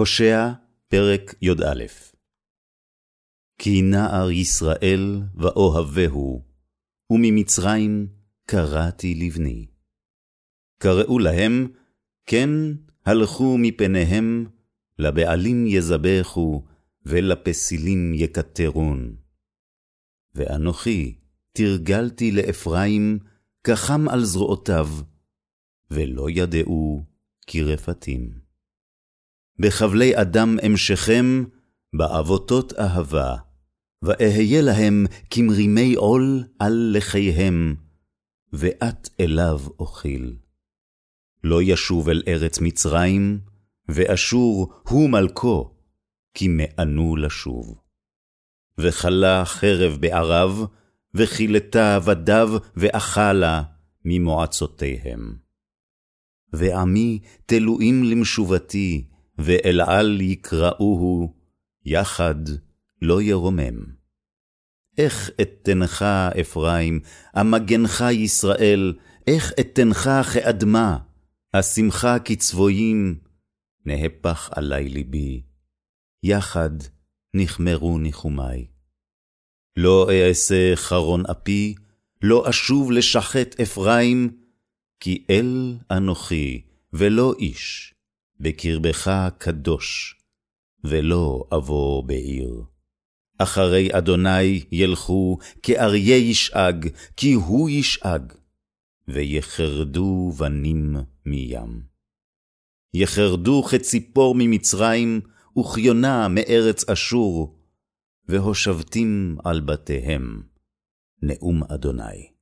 הושע, פרק י"א כי נער ישראל ואוהבהו, וממצרים קראתי לבני. קראו להם, כן הלכו מפניהם, לבעלים יזבחו, ולפסילים יקטרון. ואנוכי תרגלתי לאפרים, כחם על זרועותיו, ולא ידעו כי רפתים. בחבלי אדם אמשכם, בעבותות אהבה, ואהיה להם כמרימי עול על לחיהם, ואת אליו אוכיל. לא ישוב אל ארץ מצרים, ואשור הוא מלכו, כי מענו לשוב. וכלה חרב בערב, וכילתה עבדיו, ואכלה ממועצותיהם. ועמי תלויים למשובתי, ואל על יקראוהו, יחד לא ירומם. איך אתנך, אפרים, אמגנך ישראל, איך אתנך כאדמה, אשימך כצבויים, נהפך עלי ליבי, יחד נחמרו ניחומי. לא אעשה חרון אפי, לא אשוב לשחט אפרים, כי אל אנוכי, ולא איש, בקרבך קדוש, ולא אבוא בעיר. אחרי אדוני ילכו, כאריה ישאג, כי הוא ישאג, ויחרדו בנים מים. יחרדו כציפור ממצרים, וכיונה מארץ אשור, והושבתים על בתיהם. נאום אדוני.